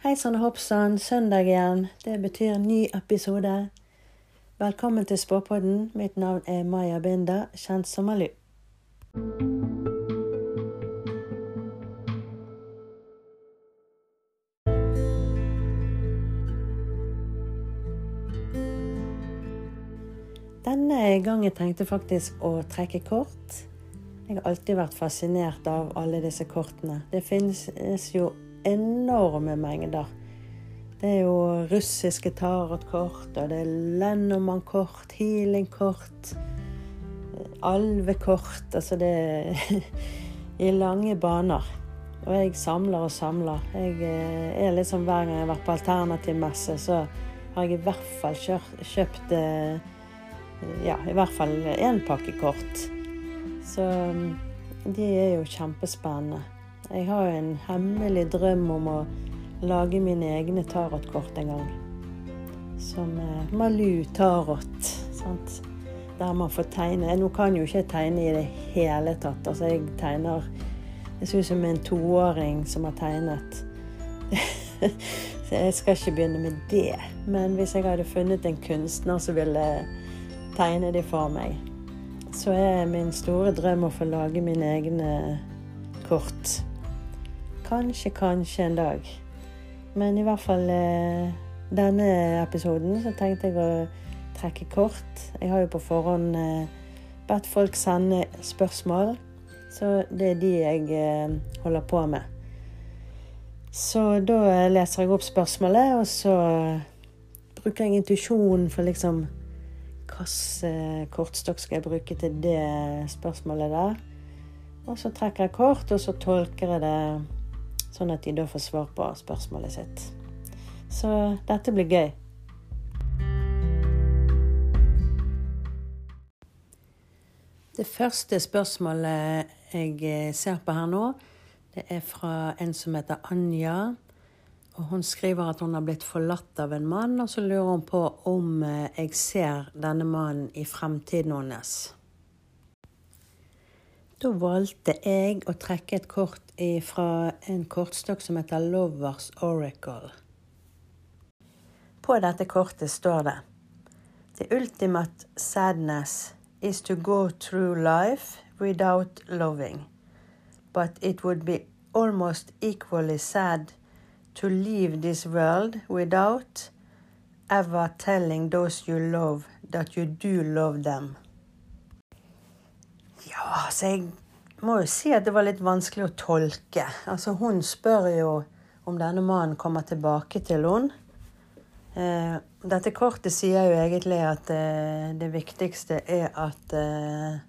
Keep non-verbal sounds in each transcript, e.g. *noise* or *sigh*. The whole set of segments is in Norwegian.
Hei sann og hoppsann, søndag igjen. Det betyr ny episode. Velkommen til Spåpodden. Mitt navn er Maja Binda, kjent som Malu. Denne gangen tenkte jeg faktisk å trekke kort. Jeg har alltid vært fascinert av alle disse kortene. Det finnes jo enorme mengder. Det er jo russiske tarotkort, og det er Lennoman-kort, healing-kort, alvekort Altså det er *laughs* i lange baner. Og jeg samler og samler. Jeg eh, er liksom Hver gang jeg har vært på alternativmesse, så har jeg i hvert fall kjøpt eh, ja, i hvert fall én pakke kort. Så mm, de er jo kjempespennende. Jeg har jo en hemmelig drøm om å lage mine egne tarotkort en gang. Som eh, Malu tarot. Sant? Der man får tegne. Nå kan jo ikke jeg tegne i det hele tatt. Altså, jeg tegner Jeg ser ut som en toåring som har tegnet. *laughs* Så jeg skal ikke begynne med det. Men hvis jeg hadde funnet en kunstner som ville tegne det for meg, så er min store drøm å få lage mine egne kort. Kanskje, kanskje en dag. Men i hvert fall eh, denne episoden så tenkte jeg å trekke kort. Jeg har jo på forhånd eh, bedt folk sende spørsmål, så det er de jeg eh, holder på med. Så da leser jeg opp spørsmålet, og så bruker jeg intuisjonen for liksom Hvilken kortstokk skal jeg bruke til det spørsmålet der? Og så trekker jeg kort, og så tolker jeg det Sånn at de da får svar på spørsmålet sitt. Så dette blir gøy. Det første spørsmålet jeg eh, ser på her nå, det er fra en som heter Anja. Og hun skriver at hun har blitt forlatt av en mann, og så lurer hun på om eh, jeg ser denne mannen i fremtiden hennes. Da valgte jeg å trekke et kort fra en kortstokk som heter Lovers Oracle. På dette kortet står det The ultimate sadness is to go through life without loving. But it would be almost equally sad to leave this world without ever telling those you love that you do love them. Ja, altså jeg må jo si at det var litt vanskelig å tolke. Altså hun spør jo om denne mannen kommer tilbake til henne. Eh, dette kortet sier jo egentlig at eh, det viktigste er at eh,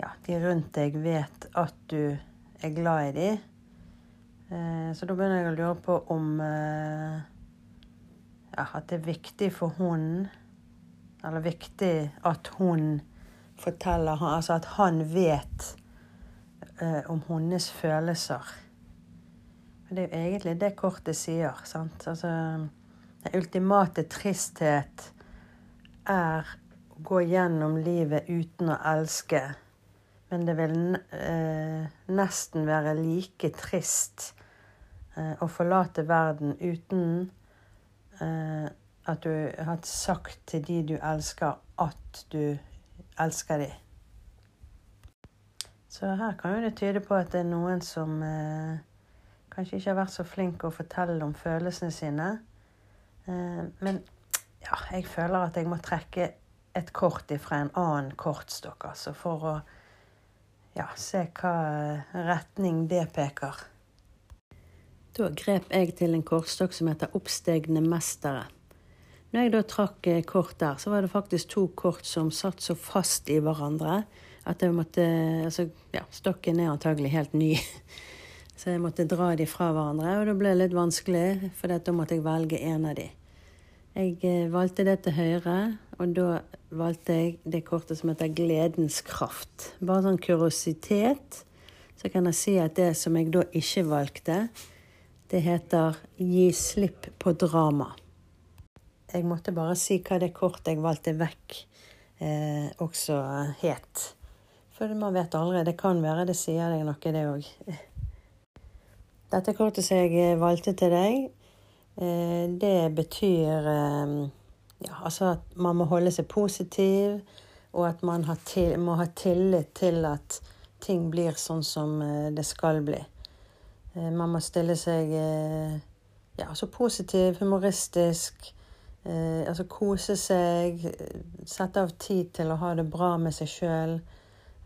ja, de rundt deg vet at du er glad i dem. Eh, så da begynner jeg å lure på om eh, ja, at det er viktig for hun Eller viktig at hun forteller han, Altså at han vet eh, om hennes følelser. Det er jo egentlig det kortet sier. sant? Altså, Den ultimate tristhet er å gå gjennom livet uten å elske. Men det vil eh, nesten være like trist eh, å forlate verden uten eh, at du har sagt til de du elsker, at du elsker de. Så her kan jo det tyde på at det er noen som eh, kanskje ikke har vært så flink å fortelle om følelsene sine. Eh, men ja, jeg føler at jeg må trekke et kort ifra en annen kortstokk, altså, for å ja, se hva retning det peker. Da grep jeg til en kortstokk som heter Oppstegne mestere. Når jeg da trakk eh, kort der, så var det faktisk to kort som satt så fast i hverandre at jeg måtte Altså, ja, stokken er antagelig helt ny. *laughs* Så jeg måtte dra de fra hverandre, og det ble litt vanskelig, for da måtte jeg velge en av de. Jeg eh, valgte det til høyre, og da valgte jeg det kortet som heter Gledens kraft. Bare sånn kuriositet. Så kan jeg si at det som jeg da ikke valgte, det heter Gi slipp på drama jeg måtte bare si hva det kortet jeg valgte vekk, eh, også het. For man vet aldri. Det kan være det sier deg noe, det òg. Dette kortet som jeg valgte til deg, det betyr ja, altså at man må holde seg positiv, og at man til, må ha tillit til at ting blir sånn som det skal bli. Man må stille seg ja, så positiv, humoristisk. Eh, altså kose seg. Sette av tid til å ha det bra med seg sjøl.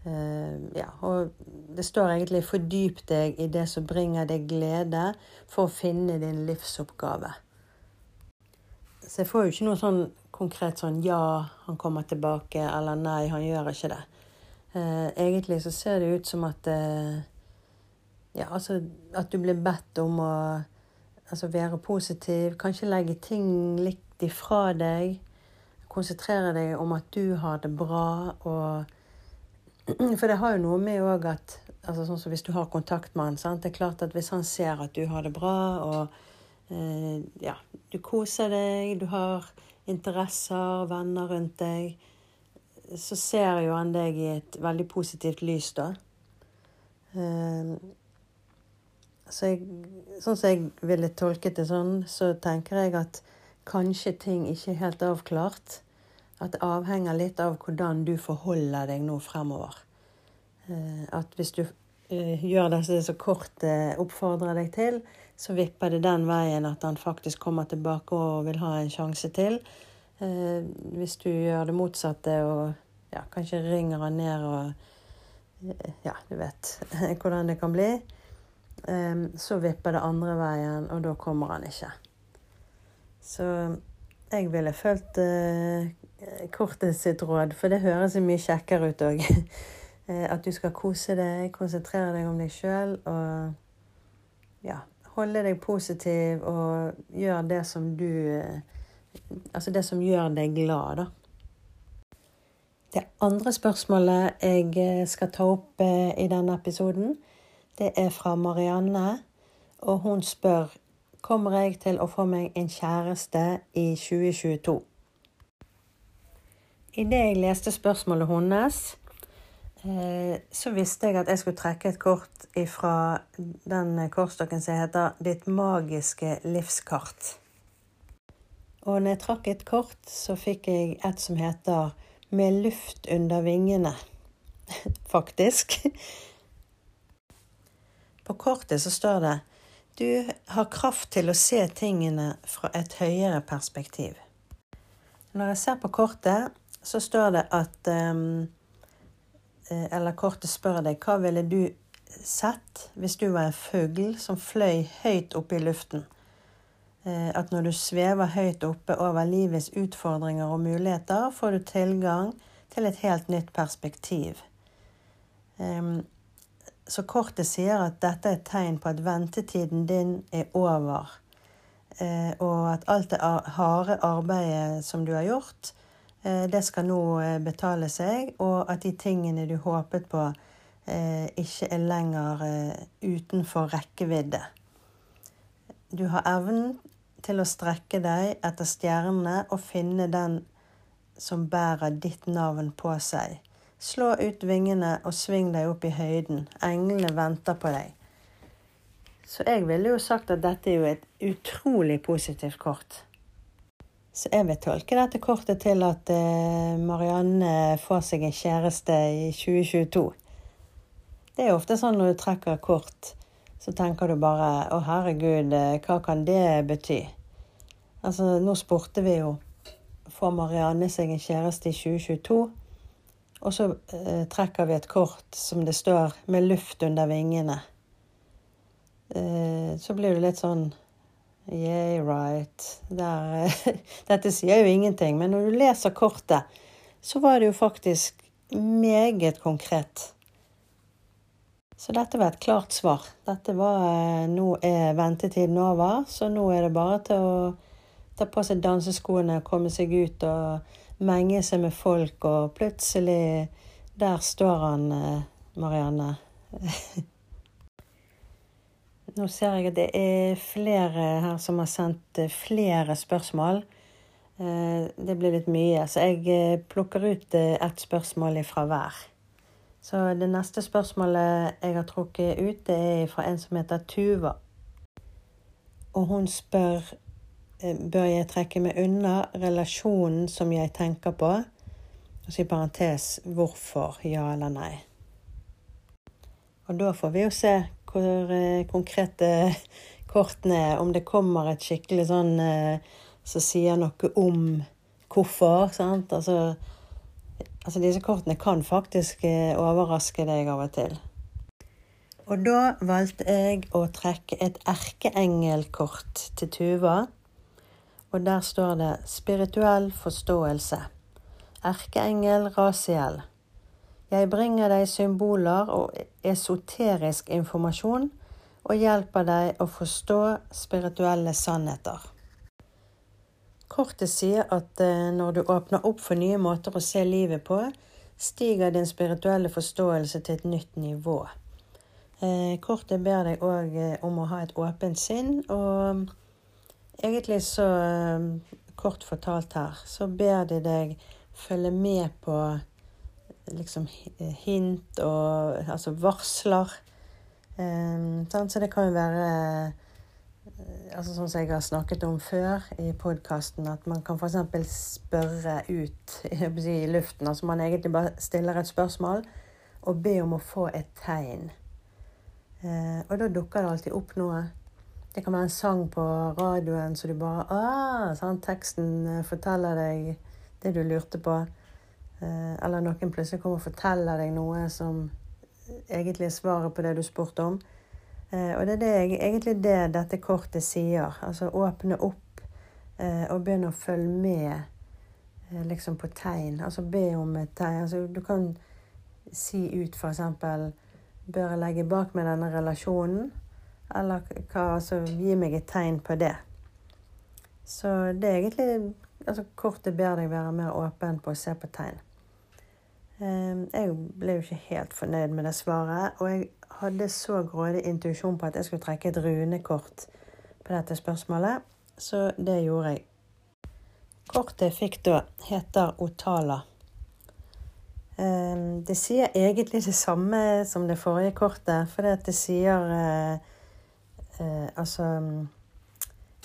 Eh, ja, og det står egentlig 'fordyp deg i det som bringer deg glede', for å finne din livsoppgave. Så jeg får jo ikke noe sånn konkret sånn 'ja, han kommer tilbake', eller 'nei, han gjør ikke det'. Eh, egentlig så ser det ut som at eh, Ja, altså at du blir bedt om å Altså være positiv. Kanskje legge ting litt ifra deg. Konsentrere deg om at du har det bra. Og, *clears throat* for det har jo noe med òg at altså sånn som Hvis du har kontakt med han, sant? Det er klart at hvis han ser at du har det bra, og eh, ja, du koser deg, du har interesser, venner rundt deg, så ser jo han deg i et veldig positivt lys, da. Eh, så jeg, sånn som jeg ville tolket det sånn, så tenker jeg at kanskje ting ikke er helt avklart. At det avhenger litt av hvordan du forholder deg nå fremover. Eh, at hvis du eh, gjør det som kortet oppfordrer deg til, så vipper det den veien at han faktisk kommer tilbake og vil ha en sjanse til. Eh, hvis du gjør det motsatte og ja, kanskje ringer han ned og Ja, du vet *laughs* hvordan det kan bli så vipper det andre veien, og da kommer han ikke. Så jeg ville fulgt uh, kortet sitt råd, for det høres mye kjekkere ut òg. *laughs* Eh, at du skal kose deg, konsentrere deg om deg sjøl og ja, holde deg positiv og gjøre det som du uh, Altså det som gjør deg glad, da. Det andre spørsmålet jeg skal ta opp i denne episoden, det er fra Marianne, og hun spør kommer jeg til å få meg en kjæreste i 2022. Idet jeg leste spørsmålet hennes, eh, så visste jeg at jeg skulle trekke et kort fra den kortstokken som heter 'Ditt magiske livskart'. Og når jeg trakk et kort, så fikk jeg et som heter 'Med luft under vingene'. *laughs* Faktisk. På kortet så står det du har kraft til å se tingene fra et høyere perspektiv. Når jeg ser på kortet, så står det at um, Eller kortet spør deg hva ville du sett hvis du var en fugl som fløy høyt oppe i luften? Uh, at når du svever høyt oppe over livets utfordringer og muligheter, får du tilgang til et helt nytt perspektiv. Så kortet sier at dette er et tegn på at ventetiden din er over. Eh, og at alt det harde arbeidet som du har gjort, eh, det skal nå eh, betale seg. Og at de tingene du håpet på, ikke er lenger utenfor rekkevidde. Du har evnen til å strekke deg etter stjernene og finne den som bærer ditt navn på seg. Slå ut vingene og sving deg opp i høyden. Englene venter på deg. Så jeg ville jo sagt at dette er jo et utrolig positivt kort. Så jeg vil tolke dette kortet til at eh, Marianne får seg en kjæreste i 2022. Det er ofte sånn når du trekker kort, så tenker du bare å herregud, eh, hva kan det bety? Altså, nå spurte vi jo får Marianne seg en kjæreste i 2022. Og så eh, trekker vi et kort som det står 'med luft under vingene'. Eh, så blir det litt sånn Yeah, right. Der, eh, *laughs* dette sier jo ingenting. Men når du leser kortet, så var det jo faktisk meget konkret. Så dette var et klart svar. Dette var eh, Nå er ventetiden over, så nå er det bare til å ta på seg danseskoene, komme seg ut og menge seg med folk, og plutselig Der står han, eh, Marianne. *laughs* Nå ser jeg at det er flere her som har sendt eh, flere spørsmål. Eh, det blir litt mye, så jeg plukker ut ett spørsmål fra hver. Så det neste spørsmålet jeg har trukket ut, det er fra en som heter Tuva. og hun spør bør jeg trekke meg unna relasjonen som jeg tenker på. Og så i parentes hvorfor, ja eller nei. Og da får vi jo se hvor eh, konkrete kortene er. Om det kommer et skikkelig sånn eh, som sier noe om hvorfor. sant? Altså, altså disse kortene kan faktisk eh, overraske deg av og til. Og da valgte jeg å trekke et erkeengelkort til Tuva. Og der står det 'Spirituell forståelse'. Erkeengel Rasiel. Jeg bringer deg symboler og esoterisk informasjon og hjelper deg å forstå spirituelle sannheter. Kortet sier at eh, når du åpner opp for nye måter å se livet på, stiger din spirituelle forståelse til et nytt nivå. Eh, kortet ber deg òg eh, om å ha et åpent sinn, og egentlig så eh, Kort fortalt her, så ber de deg følge med på liksom hint og altså varsler. Um, så det kan jo være altså Sånn som jeg har snakket om før i podkasten, at man kan f.eks. spørre ut *laughs* i luften. Altså man egentlig bare stiller et spørsmål og ber om å få et tegn. Uh, og da dukker det alltid opp noe. Det kan være en sang på radioen så du bare ah, sånn, Teksten eh, forteller deg det du lurte på. Eh, eller noen plutselig kommer og forteller deg noe som egentlig er svaret på det du spurte om. Eh, og det er det, egentlig det dette kortet sier. Altså åpne opp og begynne å følge med liksom på tegn. Altså be om et tegn. Altså, du kan si ut eksempel Bør jeg legge bak meg denne relasjonen? Eller hva, altså, gi meg et tegn på det. Så det er egentlig altså, Kortet ber deg være mer åpen på å se på tegn. Ehm, jeg ble jo ikke helt fornøyd med det svaret, og jeg hadde så grådig intuisjon på at jeg skulle trekke et runekort på dette spørsmålet, så det gjorde jeg. Kortet jeg fikk da, heter Otala. Ehm, det sier egentlig det samme som det forrige kortet, for det sier eh, eh, Altså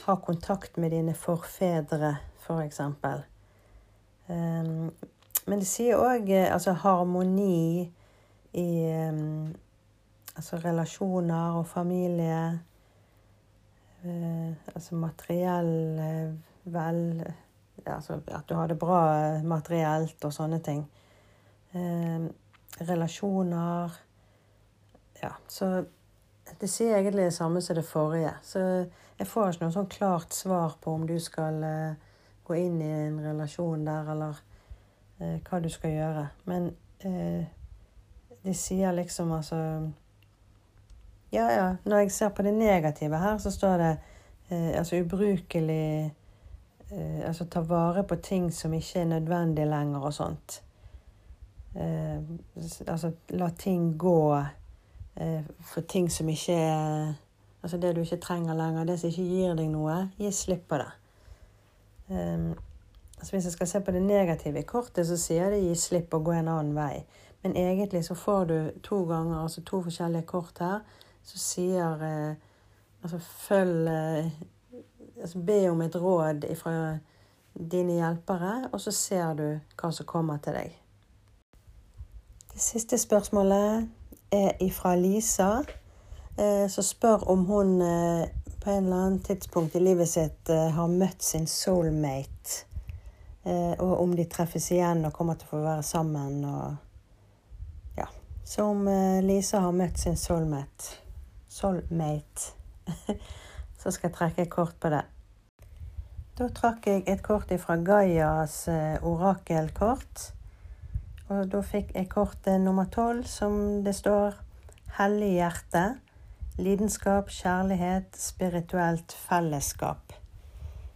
ha kontakt med dine forfedre, for eksempel. Um, men det sier òg eh, altså harmoni i um, altså relasjoner og familie. Uh, altså materiell uh, vel Altså at du har det bra materielt og sånne ting Uh, relasjoner Ja, så det sier egentlig det samme som det forrige. Så jeg får ikke noe sånn klart svar på om du skal eh, gå inn i en relasjon der, eller eh, hva du skal gjøre. Men eh, de sier liksom altså Ja, ja. Når jeg ser på det negative her, så står det eh, altså ubrukelig eh, Altså ta vare på ting som ikke er nødvendig lenger, og sånt eh, Altså la ting gå for ting som ikke er Altså det du ikke trenger lenger, det som ikke gir deg noe, gi slipp på det. Um, altså hvis jeg skal se på det negative i kortet, så sier det gi slipp og gå en annen vei. Men egentlig så får du to ganger, altså to forskjellige kort her, så sier eh, Altså følg eh, altså Be om et råd fra dine hjelpere, og så ser du hva som kommer til deg. Det siste spørsmålet er ifra Lisa, eh, som spør om hun eh, på en eller annen tidspunkt i livet sitt eh, har møtt sin soulmate. Og om de treffes igjen og kommer til å få være sammen. Og ja. Så om Lisa har møtt sin soulmate, soulmate *laughs* så skal jeg trekke et kort på det. Da trakk jeg et kort fra Gaias orakelkort. Og da fikk jeg kortet nummer tolv, som det står Hellig hjerte. Lidenskap, kjærlighet, spirituelt fellesskap.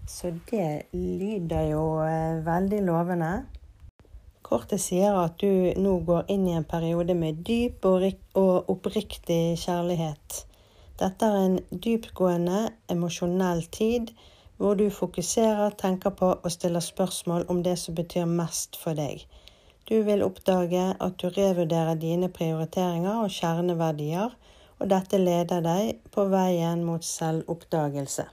Så det lyder jo eh, veldig lovende. Kortet sier at du nå går inn i en periode med dyp og oppriktig kjærlighet. Dette er en dyptgående, emosjonell tid hvor du fokuserer, tenker på og stiller spørsmål om det som betyr mest for deg. Du vil oppdage at du revurderer dine prioriteringer og kjerneverdier, og dette leder deg på veien mot selvoppdagelse.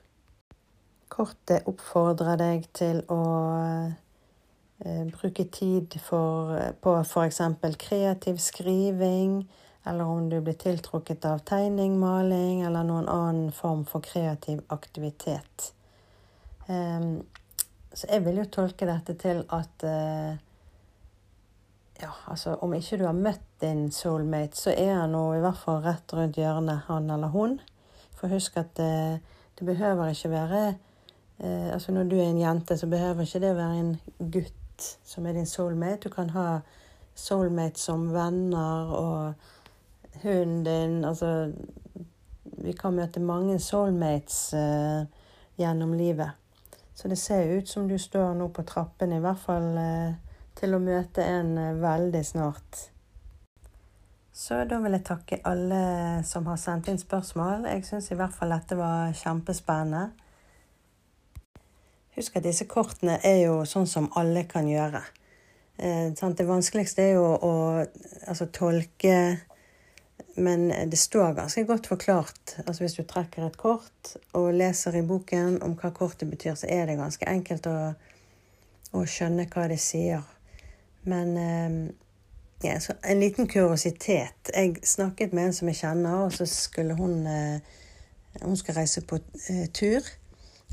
Kortet oppfordrer deg til å eh, bruke tid for, på f.eks. kreativ skriving, eller om du blir tiltrukket av tegning, maling eller noen annen form for kreativ aktivitet. Um, så jeg vil jo tolke dette til at uh, ja, altså Om ikke du har møtt din soulmate, så er han nå i hvert fall rett rundt hjørnet, han eller hun. For husk at det, eh, det behøver ikke være eh, Altså når du er en jente, så behøver ikke det være en gutt som er din soulmate. Du kan ha soulmate som venner og hunden din. Altså Vi kan møte mange soulmates eh, gjennom livet. Så det ser ut som du står nå på trappen, i hvert fall eh, til å møte en eh, veldig snart. Så da vil jeg takke alle som har sendt inn spørsmål. Jeg syns i hvert fall dette var kjempespennende. Husk at disse kortene er jo sånn som alle kan gjøre. Eh, det vanskeligste er jo å altså, tolke Men det står ganske godt forklart. Altså Hvis du trekker et kort og leser i boken om hva kortet betyr, så er det ganske enkelt å, å skjønne hva det sier. Men eh, ja, en liten kuriositet. Jeg snakket med en som jeg kjenner, og så skulle hun eh, Hun skal reise på eh, tur.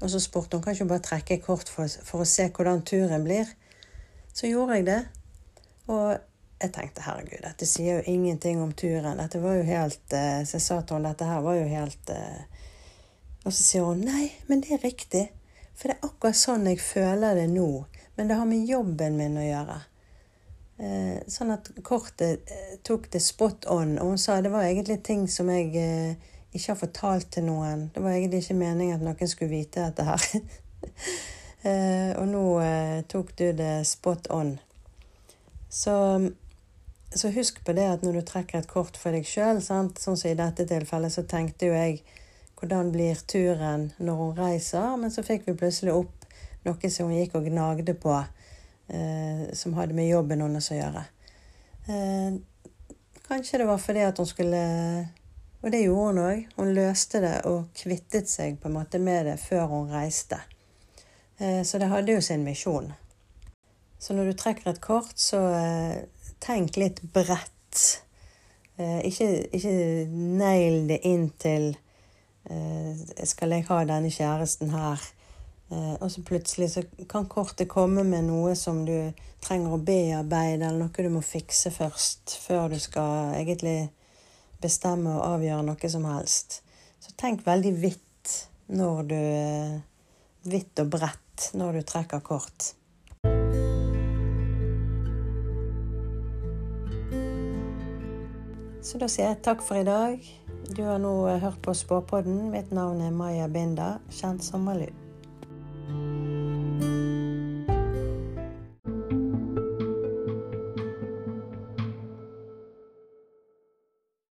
Og så spurte hun kan ikke bare trekke kort for, for, å se hvordan turen blir. Så gjorde jeg det. Og jeg tenkte herregud, dette sier jo ingenting om turen. Dette var jo helt Så jeg sa til henne dette her var jo helt Og så sier hun nei, men det er riktig. For det er akkurat sånn jeg føler det nå. Men det har med jobben min å gjøre. Eh, sånn at kortet eh, tok det spot on. Og hun sa det var egentlig ting som jeg eh, ikke har fortalt til noen. Det var egentlig ikke meningen at noen skulle vite dette her. *laughs* og nå tok du det spot on. Så, så, husk på det at når du trekker et kort for deg sjøl, sånn som i dette tilfellet, så tenkte jo jeg hvordan blir turen når hun reiser? Men så fikk vi plutselig opp noe som hun gikk og gnagde på eh, som hadde med jobben hennes å gjøre. Eh, kanskje det var fordi at hun skulle Og det gjorde hun òg. Hun løste det og kvittet seg på en måte med det før hun reiste. Eh, så det hadde jo sin misjon. Så når du trekker et kort, så eh, tenk litt bredt. Eh, ikke, ikke negl det inn til eh, Skal jeg ha denne kjæresten her? Eh, og så plutselig så kan kortet komme med noe som du trenger å bearbeide, eller noe du må fikse først, før du skal egentlig bestemme og avgjøre noe som helst. Så tenk veldig vidt når du Vidt og bredt når du trekker kort. Så da sier jeg takk for i dag. Du har nå hørt på Spåpodden. Mitt navn er Maja Binda, kjent som Malu. you